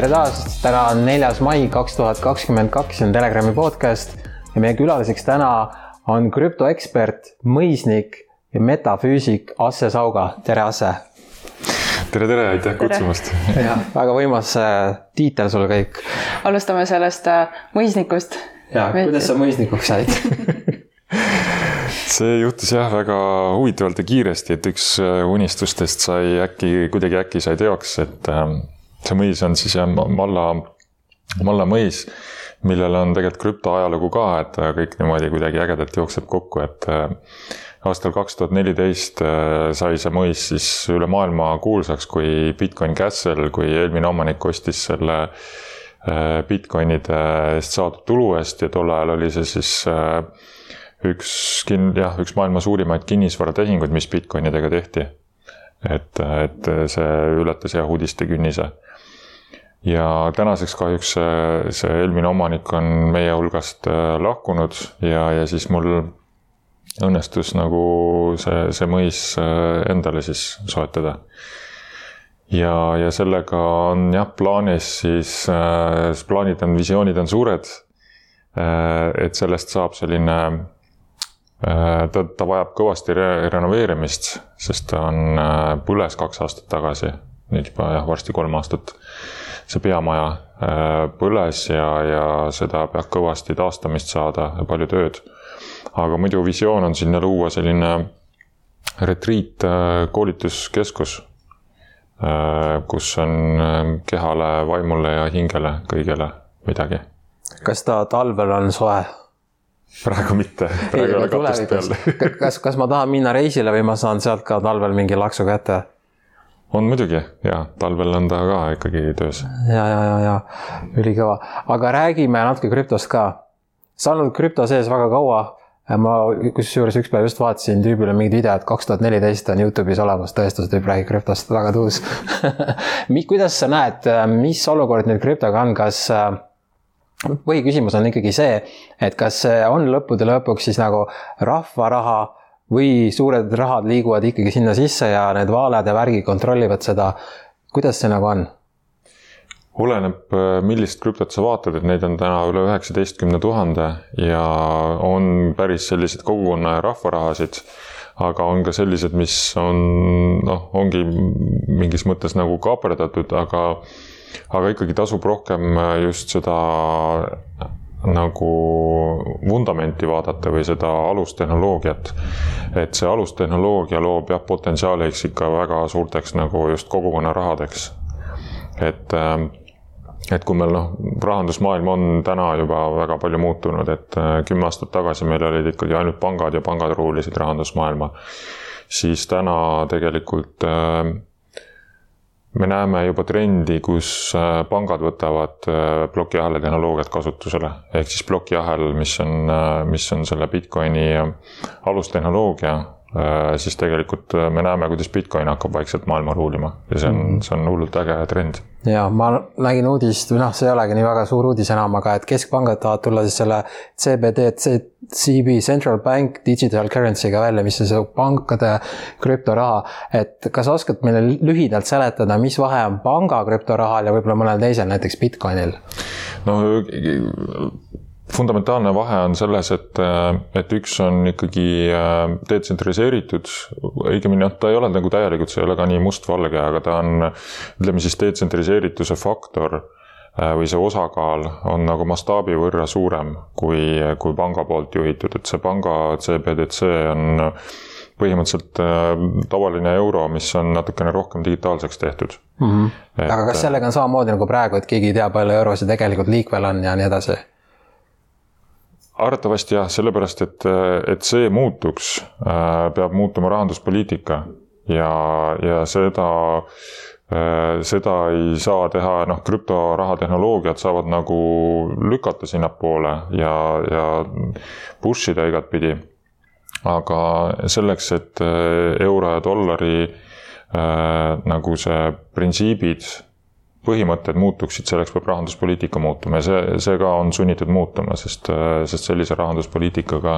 tere taas, täna on neljas mai kaks tuhat kakskümmend kaks, see on Telegrami podcast ja meie külaliseks täna on krüptoekspert, mõisnik ja metafüüsik Asse Sauga, tere Asse. tere, tere, aitäh kutsumast. jah, väga võimas äh, tiitel sul kõik. alustame sellest äh, mõisnikust. ja, kuidas sa mõisnikuks said see juhtus jah, väga huvitavalt ja kiiresti, et üks äh, unistustest sai äkki, kuidagi äkki sai teoks, et ähm, see mõis on siis jah, Malla, Malla mõis, millel on tegelikult krüptoajalugu ka, et kõik niimoodi kuidagi ägedalt jookseb kokku, et äh, aastal kaks tuhat neliteist äh, sai see mõis siis üle maailma kuulsaks kui Bitcoin Castle, kui eelmine omanik ostis selle äh, Bitcoinide eest saadud tulu eest ja tol ajal oli see siis üks kin-, jah, üks maailma suurimaid kinnisvaratehinguid, mis Bitcoinidega tehti. et, et see ületas jah uudistekünnise ja tänaseks kahjuks see, see eelmine omanik on meie hulgast äh, lahkunud ja, ja siis mul õnnestus nagu see, see mõis äh, endale siis soetada. ja, ja sellega on jah, plaanis siis äh,, plaanid on, visioonid on suured äh,. et sellest saab selline äh, ta, ta vajab kõvasti re renoveerimist, sest ta on äh, põles kaks aastat tagasi, nüüd juba jah, varsti kolm aastat see peamaja äh, põles ja, ja seda peab kõvasti taastamist saada ja palju tööd. aga muidu visioon on sinna luua selline retriit äh, koolituskeskus, äh, kus on kehale, vaimule ja hingele kõigele midagi. kas ta talvel on soe? praegu mitte, praegu ei ole katust peal. kas, kas ma tahan minna reisile või ma saan sealt ka talvel mingi laksu kätte? On muidugi ja talvel on ta ka ikkagi töös. ja, ja, ja, ja ülikõva, aga räägime natuke krüptost ka. sa oled krüpto sees väga kaua. ma kusjuures üks päev just vaatasin tüübile mingit videot, kaks tuhat neliteist on Youtube'is olemas. Tõestus, tüüp räägib krüptost, väga tuus. Kuidas sa näed, mis olukord nüüd krüptoga on, kas põhiküsimus on ikkagi see, et kas see on lõppude lõpuks siis nagu rahva raha või suured rahad liiguvad ikkagi sinna sisse ja need vaaled ja värgid kontrollivad seda. kuidas see nagu on? oleneb, äh, millist krüptot sa vaatad, et neid on täna üle üheksateistkümne tuhande ja on päris selliseid kogukonna ja rahvarahasid. aga on ka sellised, mis on noh, ongi mingis mõttes nagu kaaperdatud, aga, aga ikkagi tasub rohkem just seda nagu vundamenti vaadata või seda alustehnoloogiat. et see alustehnoloogia loob jah, potentsiaaliks ikka väga suurteks nagu just kogukonna rahadeks. et, ähm, et kui meil noh, rahandusmaailm on täna juba väga palju muutunud, et äh, kümme aastat tagasi meil olid ikkagi ainult pangad ja pangad ruulisid rahandusmaailma, siis täna tegelikult äh, me näeme juba trendi, kus äh, pangad võtavad äh, plokiahela tehnoloogiat kasutusele, ehk siis plokiahel, mis on, äh, mis on selle Bitcoini alustehnoloogia, siis tegelikult me näeme, kuidas Bitcoin hakkab vaikselt maailma ruulima. Ja see on, mhm. see on hullult äge trend ja ma nägin uudist, või noh, see ei olegi nii väga suur uudis enam, aga et keskpangad tahavad tulla siis selle CBD, CB Central Bank Digital Currency'ga välja, mis on see pankade krüptoraha. et kas sa oskad meile lühidalt seletada, mis vahe on panga krüptorahal ja võib-olla mõnel teisel, näiteks Bitcoinil? no fundamentaalne vahe on selles, et, et üks on ikkagi äh, detsentraliseeritud, õigemini noh, ta ei ole nagu täielikult, see ei ole ka nii mustvalge, aga ta on ütleme siis detsentraliseerituse faktor äh, või see osakaal on nagu mastaabi võrra suurem kui, kui panga poolt juhitud, et see panga CBDC on põhimõtteliselt äh, tavaline euro, mis on natukene rohkem digitaalseks tehtud mm. -hmm. Et, aga kas sellega on samamoodi nagu praegu, et keegi ei tea, palju eurosid tegelikult liikvel on ja nii edasi? Arvatavasti jah, sellepärast et, et see muutuks, äh, peab muutuma rahanduspoliitika ja, ja seda, äh, seda ei saa teha, noh, krüptoraha tehnoloogiad saavad nagu lükata sinnapoole ja, ja push ida igatpidi. aga selleks, et äh, euro ja dollari nagu see printsiibid põhimõtted muutuksid, selleks peab rahanduspoliitika muutuma ja see, see ka on sunnitud muutuma, sest, sest sellise rahanduspoliitikaga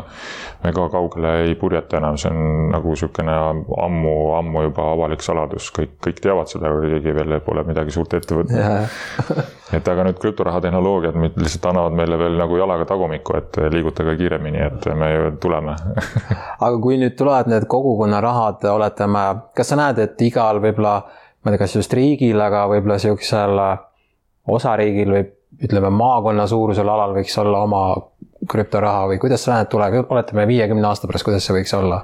me ka kaugele ei purjeta enam, see on nagu niisugune ammu, ammu juba avalik saladus, kõik, kõik teavad seda, aga keegi veel pole midagi suurt ette võtnud. et aga nüüd krüptorahatehnoloogiad lihtsalt annavad meile veel nagu jalaga tagumikku, et liigutage kiiremini, et me ju tuleme. Aga kui nüüd tulevad need kogukonna rahad, oletame, kas sa näed, et igal võib-olla ma ei tea, kas just riigil, aga võib-olla niisugusel äh, osariigil või ütleme, maakonna suurusel alal võiks olla oma krüptoraha või kuidas sa näed tulevikus, oletame viiekümne aasta pärast, kuidas see võiks olla?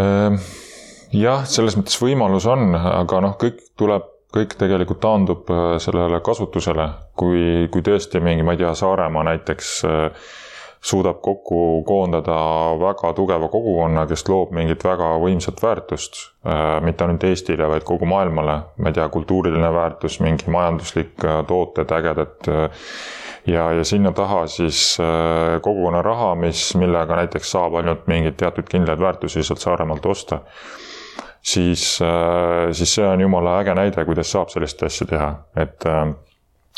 Ehm, jah, selles mõttes võimalus on, aga noh, kõik tuleb, kõik tegelikult taandub äh, sellele kasutusele, kui, kui tõesti mingi, ma ei tea, Saaremaa näiteks äh, suudab kokku koondada väga tugeva kogukonna, kes loob mingit väga võimsat väärtust, äh, mitte ainult Eestile, vaid kogu maailmale, ma ei tea, kultuuriline väärtus, mingi majanduslik äh, tooted, ägedad äh, ja, ja sinna taha siis kogukonna raha, mis, millega näiteks saab ainult mingeid teatud kindlaid väärtusi sealt Saaremaalt osta, siis, siis see on jumala äge näide, kuidas saab sellist asja teha, et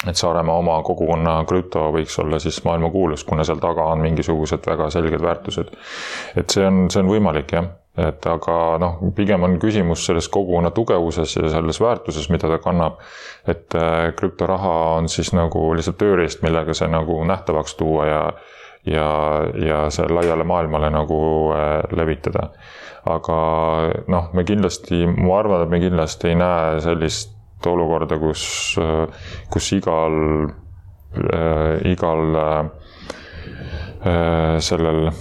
et Saaremaa oma kogukonna krüpto võiks olla siis maailmakuulus, kuna seal taga on mingisugused väga selged väärtused. et see on, see on võimalik jah, et aga noh, pigem on küsimus selles kogukonna tugevuses ja selles väärtuses, mida ta kannab. et äh, krüptoraha on siis nagu lihtsalt tööriist, millega see nagu nähtavaks tuua ja ja, ja see laiale maailmale nagu äh, levitada. aga noh, me kindlasti, ma arvan, et me kindlasti ei näe sellist olukorda, kus, kus igal äh,, igal äh, sellel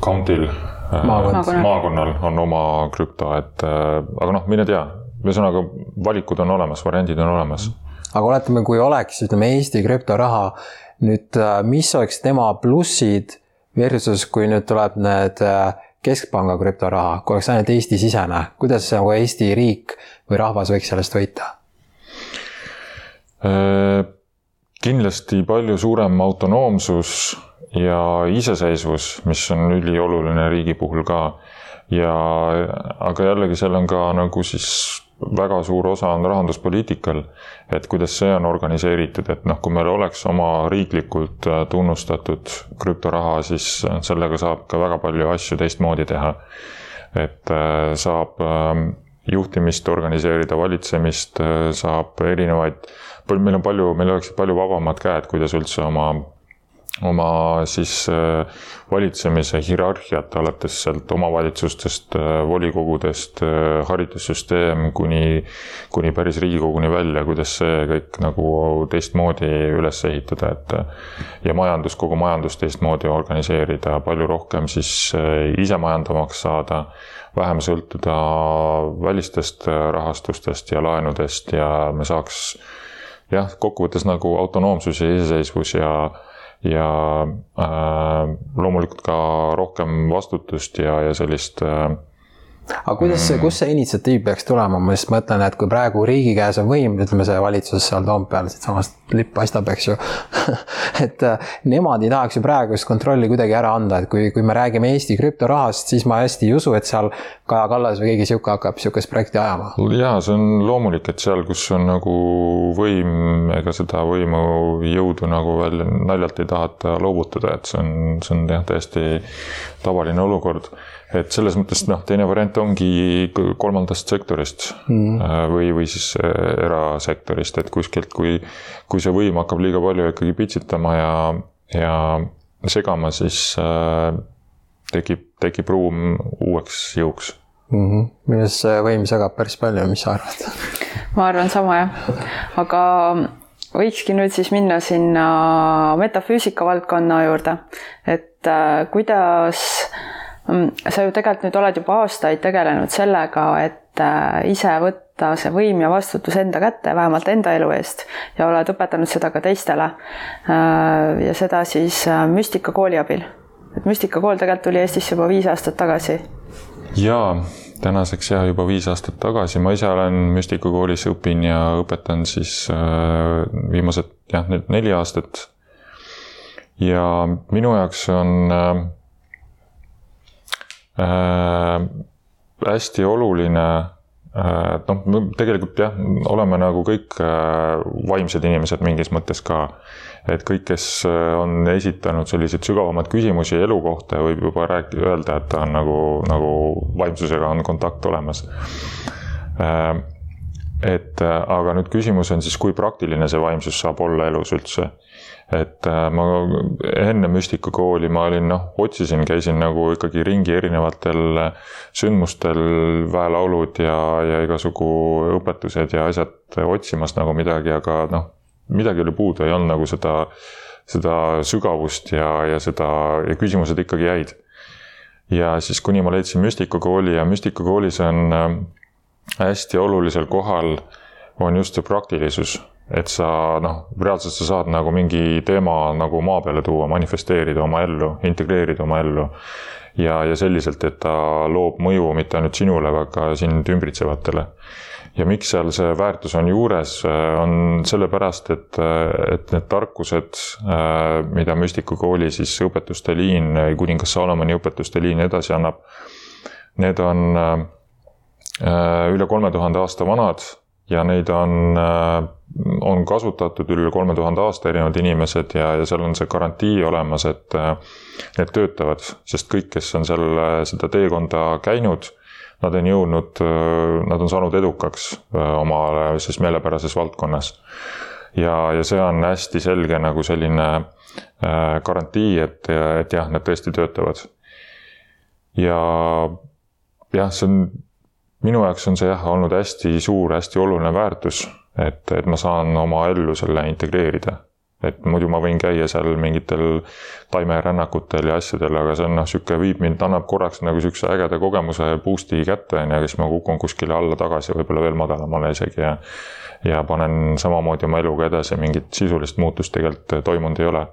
count'il äh, Maakond. maakonnal on oma krüpto, et äh, aga noh, mine tea, ühesõnaga valikud on olemas, variandid on olemas. aga oletame, kui oleks, ütleme Eesti krüptoraha, nüüd äh, mis oleks tema plussid versus kui nüüd tuleb need äh, keskpanga krüptoraha, kui oleks ainult Eesti-sisene, kuidas nagu Eesti riik või rahvas võiks sellest võita? Äh, kindlasti palju suurem autonoomsus ja iseseisvus, mis on ülioluline riigi puhul ka. ja, aga jällegi seal on ka nagu siis väga suur osa on rahanduspoliitikal, et kuidas see on organiseeritud, et noh, kui meil oleks oma riiklikult äh, tunnustatud krüptoraha, siis sellega saab ka väga palju asju teistmoodi teha. et äh, saab ähm, juhtimist organiseerida, valitsemist, äh, saab erinevaid, meil on palju, meil oleksid palju vabamad käed, kuidas üldse oma oma siis äh, valitsemise hierarhiat, alates sealt omavalitsustest, äh, volikogudest, äh, haridussüsteem kuni, kuni päris Riigikoguni välja, kuidas see kõik nagu teistmoodi üles ehitada, et ja majandus, kogu majandus teistmoodi organiseerida, palju rohkem siis ise majandamaks saada, vähem sõltuda välistest rahastustest ja laenudest ja me saaks jah, kokkuvõttes nagu autonoomsus ja iseseisvus ja ja äh, loomulikult ka rohkem vastutust ja, ja sellist äh, aga kuidas see, kust see initsiatiiv peaks tulema, ma just mõtlen, et kui praegu riigi käes on võim, ütleme see valitsus seal Toompeal, siitsamast lipp paistab, eks ju. Et äh, nemad ei tahaks ju praegust kontrolli kuidagi ära anda, et kui, kui me räägime Eesti krüptorahast, siis ma hästi ei usu, et seal Kaja Kallas või keegi sihuke hakkab sihukest projekti ajama. ja see on loomulik, et seal, kus on nagu võim, ega seda võimu jõudu nagu veel naljalt ei taheta loovutada, et see on, see on jah, täiesti tavaline olukord et selles mõttes noh, teine variant ongi kolmandast sektorist mm. või, või siis äh, erasektorist, et kuskilt, kui, kui see võim hakkab liiga palju ikkagi pitsitama ja, ja segama, siis äh, tekib, tekib ruum uueks jõuks mm. -hmm. minu arust see võim segab päris palju, mis sa arvad? ma arvan sama jah, aga võikski nüüd siis minna sinna metafüüsika valdkonna juurde, et äh, kuidas Mm, sa ju tegelikult nüüd oled juba aastaid tegelenud sellega, et äh, ise võtta see võim ja vastutus enda kätte, vähemalt enda elu eest ja oled õpetanud seda ka teistele. Äh, ja seda siis äh, müstikakooli abil. et müstikakool tegelikult tuli Eestisse juba viis aastat tagasi. jaa, tänaseks jah, juba viis aastat tagasi, ma ise olen müstikakoolis, õpin ja õpetan siis viimased jah, nüüd neli aastat. ja minu jaoks on hästi oluline et noh, me tegelikult jah, oleme nagu kõik vaimsed inimesed mingis mõttes ka. et kõik, kes on esitanud selliseid sügavamaid küsimusi elu kohta, võib juba rääkida, öelda, et ta on nagu, nagu vaimsusega on kontakt olemas et aga nüüd küsimus on siis, kui praktiline see vaimsus saab olla elus üldse et äh, ma enne müstikakooli ma olin noh, otsisin, käisin nagu ikkagi ringi erinevatel sündmustel, väelaulud ja, ja igasugu õpetused ja asjad otsimas nagu midagi, aga noh, midagi oli puudu, ei olnud nagu seda, seda sügavust ja, ja seda ja küsimused ikkagi jäid. ja siis, kuni ma leidsin müstikakooli ja müstikakoolis on äh, hästi olulisel kohal on just see praktilisus et sa noh, reaalselt sa saad nagu mingi teema nagu maa peale tuua, manifesteerida oma ellu, integreerida oma ellu. ja, ja selliselt, et ta loob mõju mitte ainult sinule, vaid ka sind ümbritsevatele. ja miks seal see väärtus on juures, on sellepärast, et, et need tarkused, mida müstikukooli siis õpetuste liin, kuningas Salomoni õpetuste liin edasi annab, need on üle kolme tuhande aasta vanad ja neid on on kasutatud üle kolme tuhande aasta erinevad inimesed ja, ja seal on see garantii olemas, et äh, need töötavad, sest kõik, kes on seal äh, seda teekonda käinud, nad on jõudnud, äh, nad on saanud edukaks omale siis meelepärases valdkonnas. ja, ja see on hästi selge nagu selline garantii, et, et jah, need tõesti töötavad. ja jah, see on, minu jaoks on see jah, olnud hästi suur, hästi oluline väärtus et, et ma saan oma ellu selle integreerida. et muidu ma võin käia seal mingitel taimerännakutel ja asjadel, aga see on noh, sihuke viib mind, annab korraks nagu sihukese ägeda kogemuse boost'i kätte on ju, siis ma kukun kuskile alla tagasi, võib-olla veel madalamale isegi ja ja panen samamoodi oma eluga edasi, mingit sisulist muutust tegelikult toimunud ei ole.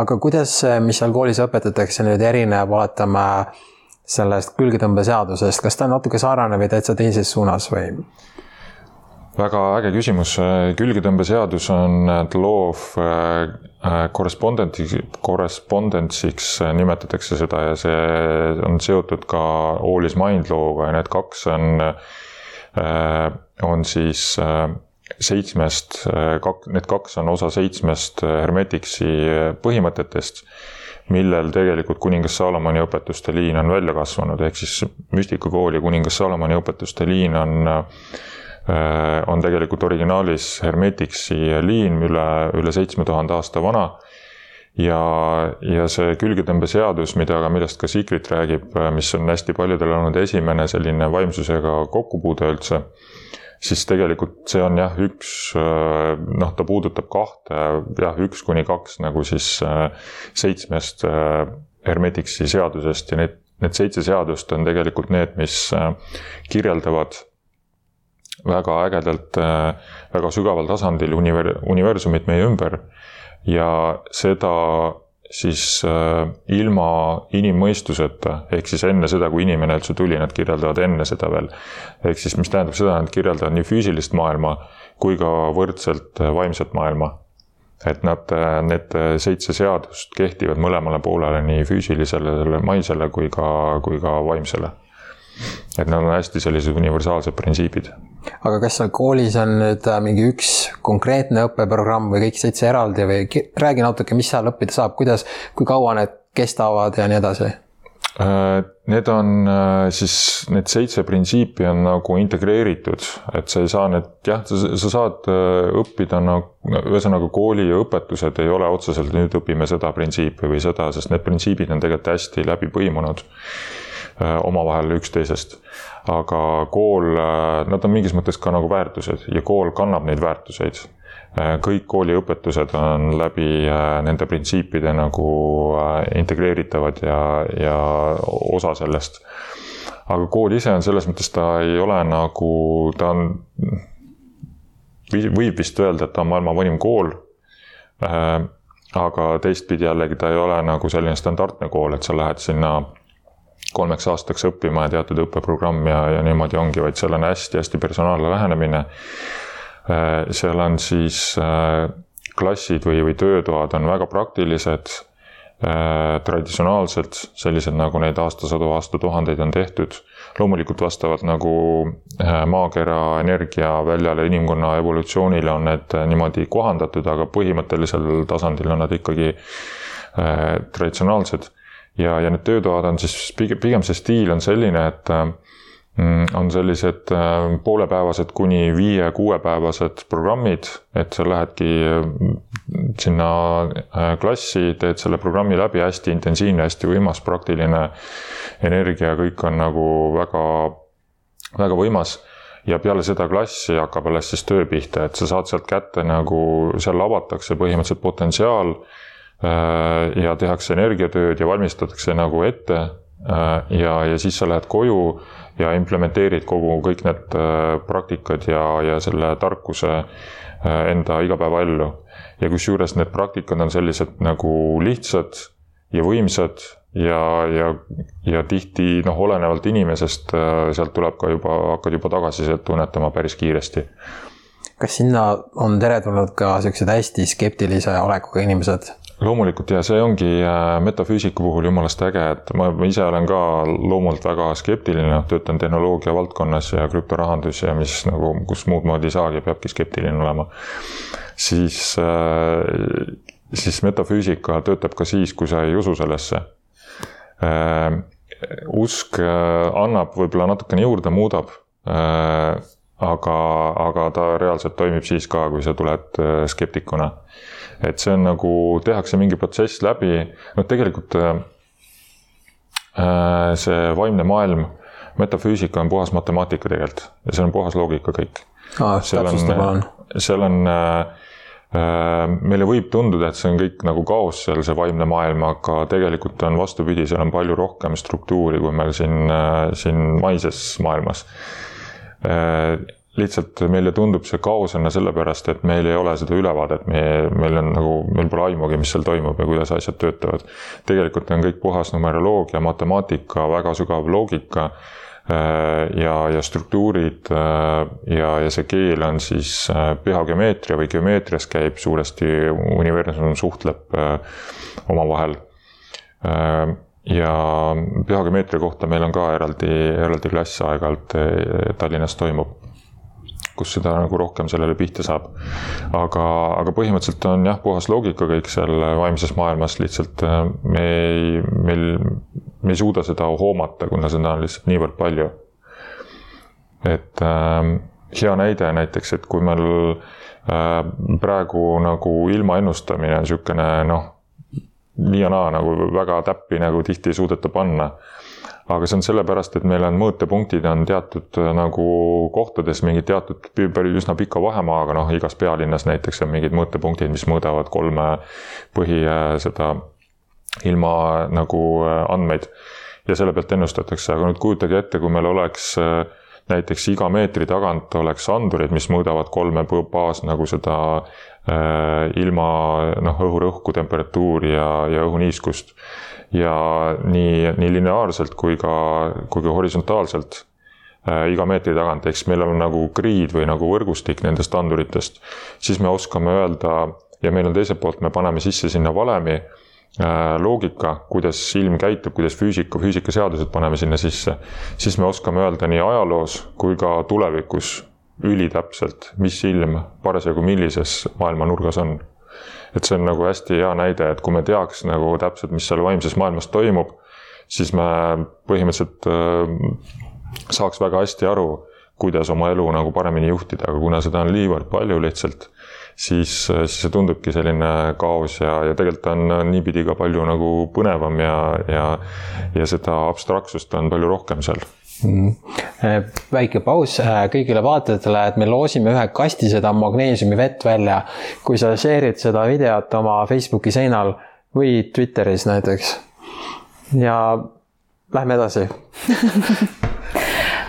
aga kuidas, mis seal koolis õpetatakse nüüd erineb, vaatame sellest külgetõmbeseadusest, kas ta natuke sarnanev või täitsa teises suunas või? väga äge küsimus, külgetõmbeseadus on loov korrespondentsiks, äh, korrespondentsiks nimetatakse seda ja see on seotud ka All is mind looga ja need kaks on, äh, on siis äh, seitsmest, kak-, need kaks on osa seitsmest Hermetiksi põhimõtetest, millel tegelikult kuningas Salomoni õpetuste liin on välja kasvanud, ehk siis müstikakooli kuningas Salomoni õpetuste liin on Äh, on tegelikult originaalis Hermetixi liin üle, üle seitsme tuhande aasta vana. ja, ja see külgetõmbeseadus, mida, millest ka Secret räägib, äh, mis on hästi paljudel olnud esimene selline vaimsusega kokkupuude üldse, siis tegelikult see on jah, üks äh, noh, ta puudutab kahte, jah, üks kuni kaks nagu siis seitsmest Hermetixi seadusest ja need, need seitse seadust on tegelikult need, mis kirjeldavad väga ägedalt, äh, väga sügaval tasandil univer-, universumit meie ümber. Ja seda siis äh, ilma inimmõistuseta, ehk siis enne seda, kui inimene üldse tuli, nad kirjeldavad enne seda veel. ehk siis, mis tähendab seda, nad kirjeldavad nii füüsilist maailma kui ka võrdselt äh, vaimset maailma. et nad, need seitse seadust kehtivad mõlemale poolele, nii füüsilisele, maisele kui ka, kui ka vaimsele et nad on hästi sellised universaalsed printsiibid. aga kas seal koolis on nüüd äh, mingi üks konkreetne õppeprogramm või kõik seitse eraldi või räägi natuke, mis seal õppida saab, kuidas, kui kaua need kestavad ja nii edasi? Äh, need on äh, siis, need seitse printsiipi on nagu integreeritud, et sa ei saa need, jah, sa saad õppida nagu, ühesõnaga kooli õpetused ei ole otseselt nüüd õpime seda printsiipi või seda, sest need printsiibid on tegelikult hästi läbi põimunud omavahel üksteisest. aga kool, äh, nad on mingis mõttes ka nagu väärtused ja kool kannab neid väärtuseid. Äh, kõik kooliõpetused on läbi nende printsiipide nagu integreeritavad ja, ja osa sellest. aga kool ise on selles mõttes, ta ei ole nagu, ta on, võib vist öelda, et ta on maailma vanim kool aga teistpidi jällegi ta ei ole nagu selline standardne kool, et sa lähed sinna kolmeks aastaks õppima ja teatud õppeprogramm ja, ja niimoodi ongi, vaid seal on hästi-hästi personaalne lähenemine. Äh, seal on siis äh, klassid või, või töötoad on väga praktilised. traditsionaalselt, sellised nagu neid aastasadu, aastatuhandeid on tehtud. loomulikult vastavalt nagu maakera energiaväljale, inimkonna evolutsioonile on need niimoodi kohandatud, aga põhimõttelisel tasandil on nad ikkagi traditsionaalsed. Ja, ja need töötoad on siis pigem, pigem see stiil on selline, et Mm, on sellised äh, poolepäevased kuni viie-kuuepäevased programmid, et sa lähedki mm, sinna äh, klassi, teed selle programmi läbi, hästi intensiivne, hästi võimas, praktiline energia, kõik on nagu väga, väga võimas. Ja peale seda klassi hakkab alles siis töö pihta, et sa saad sealt kätte nagu, seal avatakse põhimõtteliselt potentsiaal äh, ja tehakse energiatööd ja valmistatakse nagu ette ja, ja siis sa lähed koju ja implementeerid kogu, kõik need äh, praktikad ja, ja selle tarkuse äh, enda igapäevaellu. ja kusjuures need praktikad on sellised nagu lihtsad ja võimsad ja, ja, ja tihti noh, olenevalt inimesest äh, sealt tuleb ka juba, hakkad juba tagasisidet tunnetama päris kiiresti. kas sinna on teretulnud ka siuksed hästi skeptilise olekuga inimesed? Loomulikult ja see ongi äh, metafüüsika puhul jumalast äge, et ma ise olen ka loomult väga skeptiline, töötan tehnoloogia valdkonnas ja krüptorahandus ja mis nagu, kus muud moodi ei saagi, peabki skeptiline olema. siis, äh, siis metafüüsika töötab ka siis, kui sa ei usu sellesse. Äh, usk annab võib-olla natukene juurde, muudab aga, aga ta reaalselt toimib siis ka, kui sa tuled skeptikuna. Et see on nagu, tehakse mingi protsess läbi, noh, tegelikult äh, äh, see vaimne maailm, metafüüsika on puhas matemaatika tegelikult. Ja see on puhas loogika kõik. seal on, seal on äh, äh, meile võib tunduda, et see on kõik nagu kaos seal, see vaimne maailm, aga tegelikult on vastupidi, seal on palju rohkem struktuuri, kui meil siin, äh, siin maises maailmas lihtsalt meile tundub see kaosena sellepärast, et meil ei ole seda ülevaadet, me, meil on nagu, meil pole aimugi, mis seal toimub ja kuidas asjad töötavad. tegelikult on kõik puhas numeroloogia, matemaatika, väga sügav loogika äh, ja, ja struktuurid äh, ja, ja see keel on siis äh, pühageomeetria või geomeetrias käib suuresti, universum suhtleb omavahel ja pühageomeetria kohta meil on ka eraldi, eraldi klass aeg-ajalt Tallinnas toimub kus seda nagu rohkem sellele pihta saab. aga, aga põhimõtteliselt on jah, puhas loogika kõik seal vaimses maailmas, lihtsalt äh, me ei, meil, me ei suuda seda hoomata, kuna seda on lihtsalt niivõrd palju. et äh, hea näide näiteks, et kui meil äh, praegu nagu ilma ennustamine on niisugune noh, nii ja naa nagu väga täppi nagu tihti ei suudeta panna aga see on sellepärast, et meil on mõõtepunktid on teatud äh, nagu kohtades mingid teatud üsna pika vahemaaga, noh, igas pealinnas näiteks on mingid mõõtepunktid, mis mõõdavad kolme põhi äh, seda ilma nagu äh, andmeid. ja selle pealt ennustatakse, aga nüüd kujutage ette, kui meil oleks näiteks iga meetri tagant oleks andurid, mis mõõdavad kolme baas nagu seda äh, ilma noh, õhurõhku, temperatuuri ja, ja õhuniiskust. Ja nii, nii lineaarselt kui ka, kui ka horisontaalselt äh, iga meetri tagant, ehk siis meil on nagu grid või nagu võrgustik nendest anduritest, siis me oskame öelda ja meil on teiselt poolt, me paneme sisse sinna valemi loogika, kuidas ilm käitub, kuidas füüsika, füüsikaseadused paneme sinna sisse, siis me oskame öelda nii ajaloos kui ka tulevikus ülitäpselt, mis ilm parasjagu millises maailmanurgas on. Et see on nagu hästi hea näide, et kui me teaks nagu täpselt, mis seal vaimses maailmas toimub, siis me põhimõtteliselt äh, saaks väga hästi aru, kuidas oma elu nagu paremini juhtida, aga kuna seda on niivõrd palju lihtsalt, siis, siis see tundubki selline kaos ja, ja tegelikult on niipidi ka palju nagu põnevam ja, ja, ja seda abstraktsust on palju rohkem seal mm.. väike paus äh, kõigile vaatajatele, et me loosime ühe kasti seda magneesiumivett välja. kui sa share'id seda videot oma Facebooki seinal või Twitteris näiteks. ja lähme edasi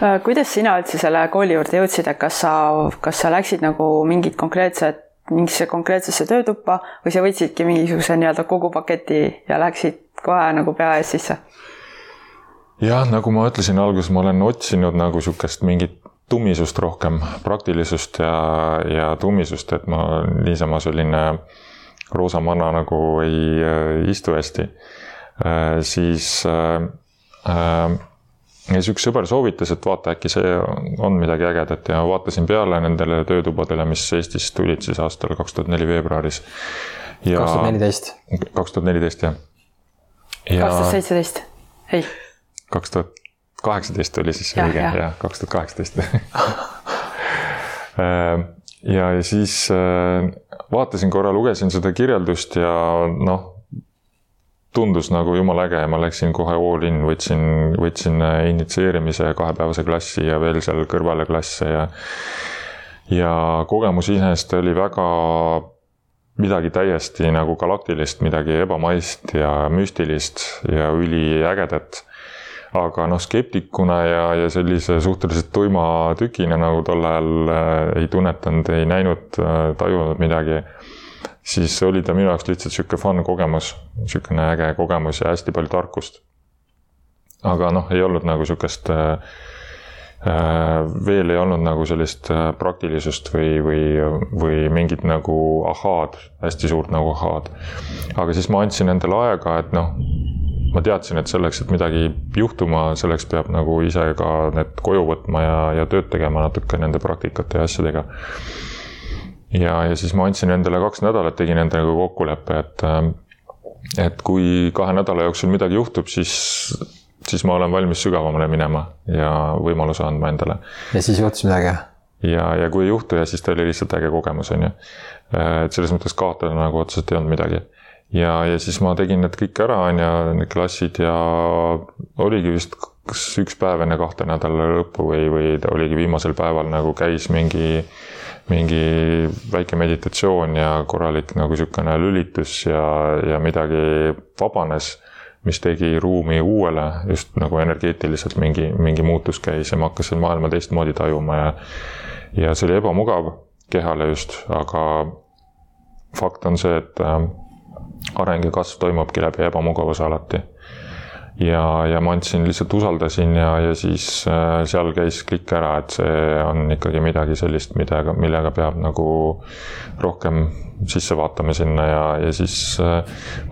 äh, kuidas sina üldse selle kooli juurde jõudsid, et kas sa, kas sa läksid nagu mingit konkreetset, mingisse konkreetsesse töötuppa või sa võtsidki mingisuguse nii-öelda kogu paketi ja läksid kohe nagu pea ees sisse? jah, nagu ma ütlesin alguses, ma olen otsinud nagu sihukest mingit tummisust rohkem, praktilisust ja, ja tummisust, et ma niisama selline roosa manna nagu ei äh, istu hästi äh,, siis äh, äh, ja siis üks sõber soovitas, et vaata, äkki see on midagi ägedat ja vaatasin peale nendele töötubadele, mis Eestis tulid siis aastal kaks tuhat neli veebruaris. kaks tuhat neliteist. kaks tuhat neliteist, jah. kaks tuhat seitseteist, ei. kaks tuhat kaheksateist oli siis õige, jah, kaks tuhat kaheksateist ja, ja siis äh, vaatasin korra, lugesin seda kirjeldust ja noh tundus nagu jumala äge ja ma läksin kohe all in, võtsin, võtsin äh, initsieerimise kahepäevase klassi ja veel seal kõrvale klasse ja ja kogemus iseenesest oli väga midagi täiesti nagu galaktilist, midagi ebamaist ja müstilist ja üliägedat. aga noh, skeptikuna ja, ja sellise suhteliselt tuima tükina nagu tol ajal äh, ei tunnetanud, ei näinud äh,, tajunud midagi siis oli ta minu jaoks lihtsalt sihuke fun kogemus, sihukene äge kogemus ja hästi palju tarkust. aga noh, ei olnud nagu sihukest äh, äh, veel ei olnud nagu sellist äh, praktilisust või, või, või mingit nagu ahaad, hästi suurt nagu ahaad. aga siis ma andsin endale aega, et noh, ma teadsin, et selleks, et midagi juhtuma, selleks peab nagu ise ka need koju võtma ja, ja tööd tegema natuke nende praktikate ja asjadega ja, ja siis ma andsin endale kaks nädalat, tegin endaga kokkuleppe, et, äh, et kui kahe nädala jooksul midagi juhtub, siis, siis ma olen valmis sügavamale minema ja võimaluse andma endale. ja siis juhtus midagi? ja, ja kui ei juhtu ja siis ta oli lihtsalt äge kogemus, on ju. Äh, et selles mõttes kaotada nagu otseselt ei olnud midagi. ja, ja siis ma tegin need kõik ära, on ju, need klassid ja oligi vist kas üks päev enne kahte nädala lõppu või, või ta oligi viimasel päeval nagu käis mingi mingi väike meditatsioon ja korralik nagu niisugune lülitus ja, ja midagi vabanes, mis tegi ruumi uuele, just nagu energeetiliselt mingi, mingi muutus käis ja ma hakkasin maailma teistmoodi tajuma ja ja see oli ebamugav kehale just, aga fakt on see, et äh, areng ja kasv toimubki läbi ebamugavuse alati ja, ja ma andsin, lihtsalt usaldasin ja, ja siis äh, seal käis klikk ära, et see on ikkagi midagi sellist, millega, millega peab nagu rohkem sisse vaatama sinna ja, ja siis äh,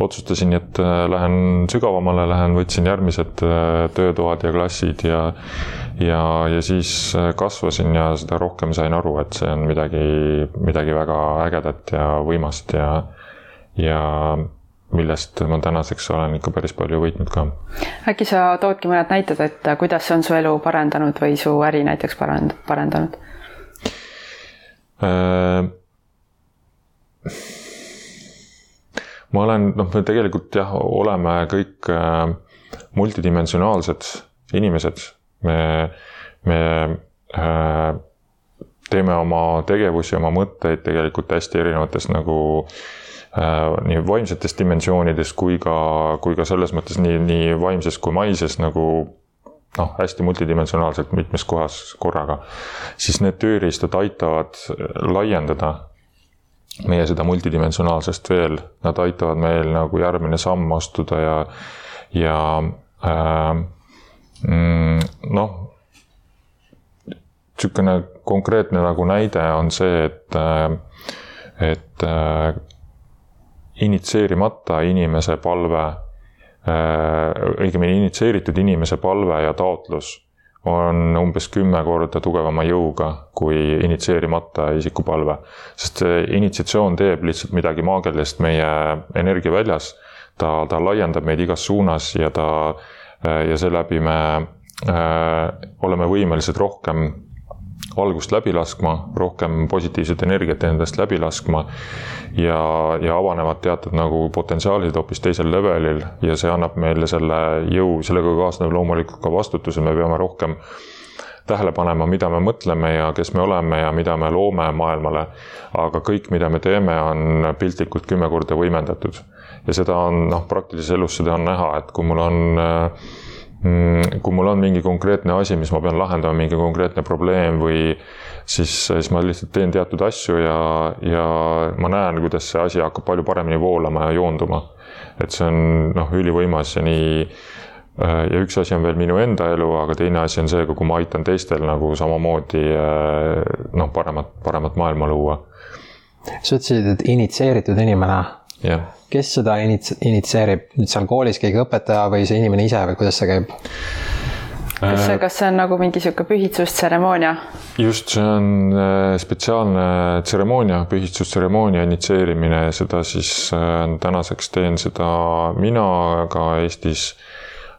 otsustasin, et äh, lähen sügavamale, lähen, võtsin järgmised töötoad ja klassid ja ja, ja siis kasvasin ja seda rohkem sain aru, et see on midagi, midagi väga ägedat ja võimast ja ja millest ma tänaseks olen ikka päris palju võitnud ka. äkki sa toodki mõned näited, et kuidas see on su elu parendanud või su äri näiteks parend-, parendanud äh,? ma olen, noh, me tegelikult jah, oleme kõik äh, multidimensionaalsed inimesed. me, me äh, teeme oma tegevusi, oma mõtteid tegelikult hästi erinevates nagu Äh, nii vaimsetes dimensioonides kui ka, kui ka selles mõttes nii, nii vaimses kui maises nagu noh, hästi multidimensionaalselt mitmes kohas korraga, siis need tööriistad aitavad laiendada meie seda multidimensionaalsest veel, nad aitavad meil nagu järgmine samm astuda ja, ja äh, mm, noh, niisugune konkreetne nagu näide on see, et, äh, et äh, initsieerimata inimese palve, äh, õigemini initsieeritud inimese palve ja taotlus on umbes kümme korda tugevama jõuga kui initsieerimata isiku palve. sest see initsiatsioon teeb lihtsalt midagi maagilist meie energiaväljas, ta, ta laiendab meid igas suunas ja ta, äh, ja seeläbi me äh, oleme võimelised rohkem valgust läbi laskma, rohkem positiivset energiat endast läbi laskma ja, ja avanevad teatud nagu potentsiaalid hoopis teisel levelil ja see annab meile selle jõu, sellega kaasneb loomulikult ka vastutuse, me peame rohkem tähele panema, mida me mõtleme ja kes me oleme ja mida me loome maailmale. aga kõik, mida me teeme, on piltlikult kümme korda võimendatud. ja seda on noh, praktilises elus seda on näha, et kui mul on äh, kui mul on mingi konkreetne asi, mis ma pean lahendama, mingi konkreetne probleem või siis, siis ma lihtsalt teen teatud asju ja, ja ma näen, kuidas see asi hakkab palju paremini voolama ja joonduma. et see on noh, ülivõimas ja nii äh, ja üks asi on veel minu enda elu, aga teine asi on see, kui ma aitan teistel nagu samamoodi äh, noh, paremat, paremat maailma luua. sa ütlesid, et initsieeritud inimene kes seda inits-, initsieerib, nüüd seal koolis keegi õpetaja või see inimene ise või kuidas see käib? kas see, kas see on nagu mingi sihuke pühitsustseremoonia? just, see on äh, spetsiaalne tseremoonia, pühitustseremoonia initsieerimine, seda siis äh, tänaseks teen seda mina ka Eestis.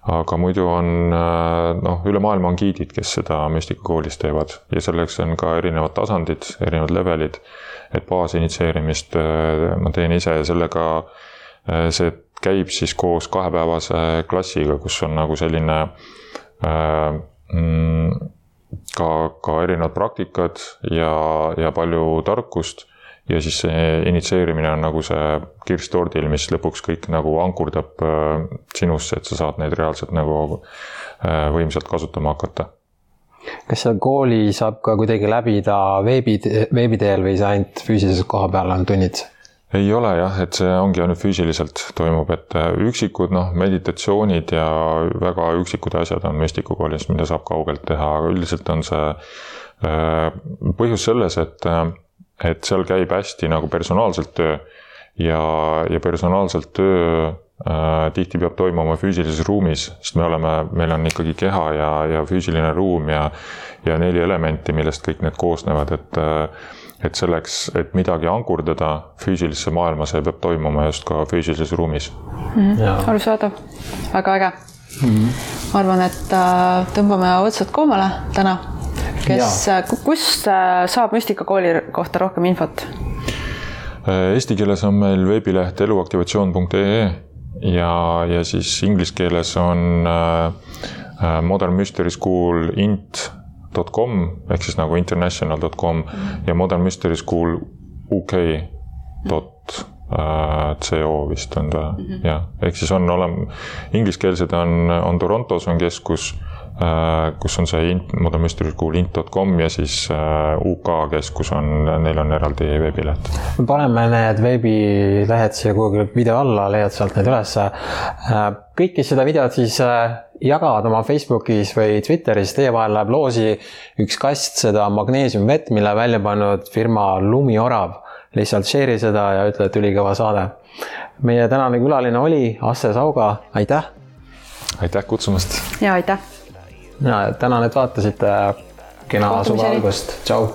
Aga muidu on äh, noh, üle maailma on giidid, kes seda müstikakoolis teevad ja selleks on ka erinevad tasandid, erinevad levelid. et baasinitsieerimist ma teen ise ja sellega see käib siis koos kahepäevase klassiga, kus on nagu selline Äh, mm, ka, ka erinevad praktikad ja, ja palju tarkust. Ja siis see initsieerimine on nagu see kirss tordil, mis lõpuks kõik nagu ankurdab äh, sinusse, et sa saad neid reaalselt nagu äh, võimsalt kasutama hakata kas seal kooli saab ka kuidagi läbida veebi, veebi teel või see ainult füüsiliselt koha peal on tunnid? ei ole jah, et see ongi ainult füüsiliselt toimub, et äh, üksikud noh, meditatsioonid ja väga üksikud asjad on müstikukoolis, mida saab kaugelt teha, aga üldiselt on see põhjus selles, et, et seal käib hästi nagu personaalselt töö ja, ja personaalselt töö äh, tihti peab toimuma füüsilises ruumis, sest me oleme, meil on ikkagi keha ja, ja füüsiline ruum ja, ja neli elementi, millest kõik need koosnevad, et äh, et selleks, et midagi ankurdada füüsilisse maailma, see peab toimuma just ka füüsilises ruumis mm. -hmm. arusaadav, väga äge mm. -hmm. ma arvan, et äh, tõmbame otsad koomale täna. Kes, äh, kust äh, saab Müstikakooli kohta rohkem infot? Eesti keeles on meil veebileht eluaktivatsioon.ee ja, ja siis inglise keeles on Modern Mystery School int .com ehk siis nagu international.com ja Modern Mystery School UK dot CO vist on ta mm -hmm. jah, ehk siis on olema, ingliskeelsed on, on Torontos on keskus, kus on see int, Modern Mystery School int.com ja siis UK keskus on, neil on eraldi veebileht. me paneme need veebilehed siia kuhugi video alla, leiad sealt need ülesse. kõik, kes seda videot siis jagavad oma Facebookis või Twitteris, teie vahel läheb loosi üks kast seda magneesiumvett, mille välja pannud firma Lumiorav. lihtsalt share'i seda ja ütle, et ülikõva saade. meie tänane külaline oli Asse Sauga, aitäh! aitäh kutsumast! ja aitäh! Ja tänan, et vaatasite. kena suve algust, tšau!